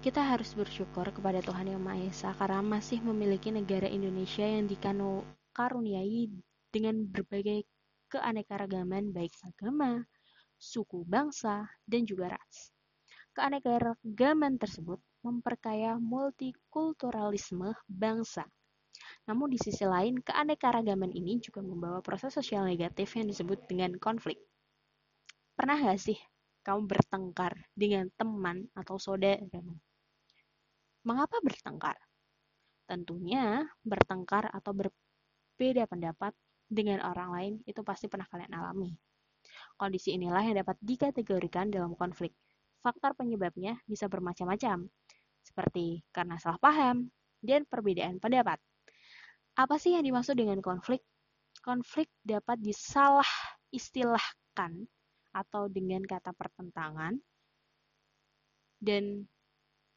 kita harus bersyukur kepada Tuhan Yang Maha Esa karena masih memiliki negara Indonesia yang dikaruniai dengan berbagai keanekaragaman baik agama, suku bangsa, dan juga ras. Keanekaragaman tersebut memperkaya multikulturalisme bangsa. Namun di sisi lain, keanekaragaman ini juga membawa proses sosial negatif yang disebut dengan konflik. Pernah gak sih kamu bertengkar dengan teman atau saudaramu? Mengapa bertengkar? Tentunya bertengkar atau berbeda pendapat dengan orang lain itu pasti pernah kalian alami. Kondisi inilah yang dapat dikategorikan dalam konflik. Faktor penyebabnya bisa bermacam-macam, seperti karena salah paham dan perbedaan pendapat. Apa sih yang dimaksud dengan konflik? Konflik dapat disalah istilahkan atau dengan kata pertentangan dan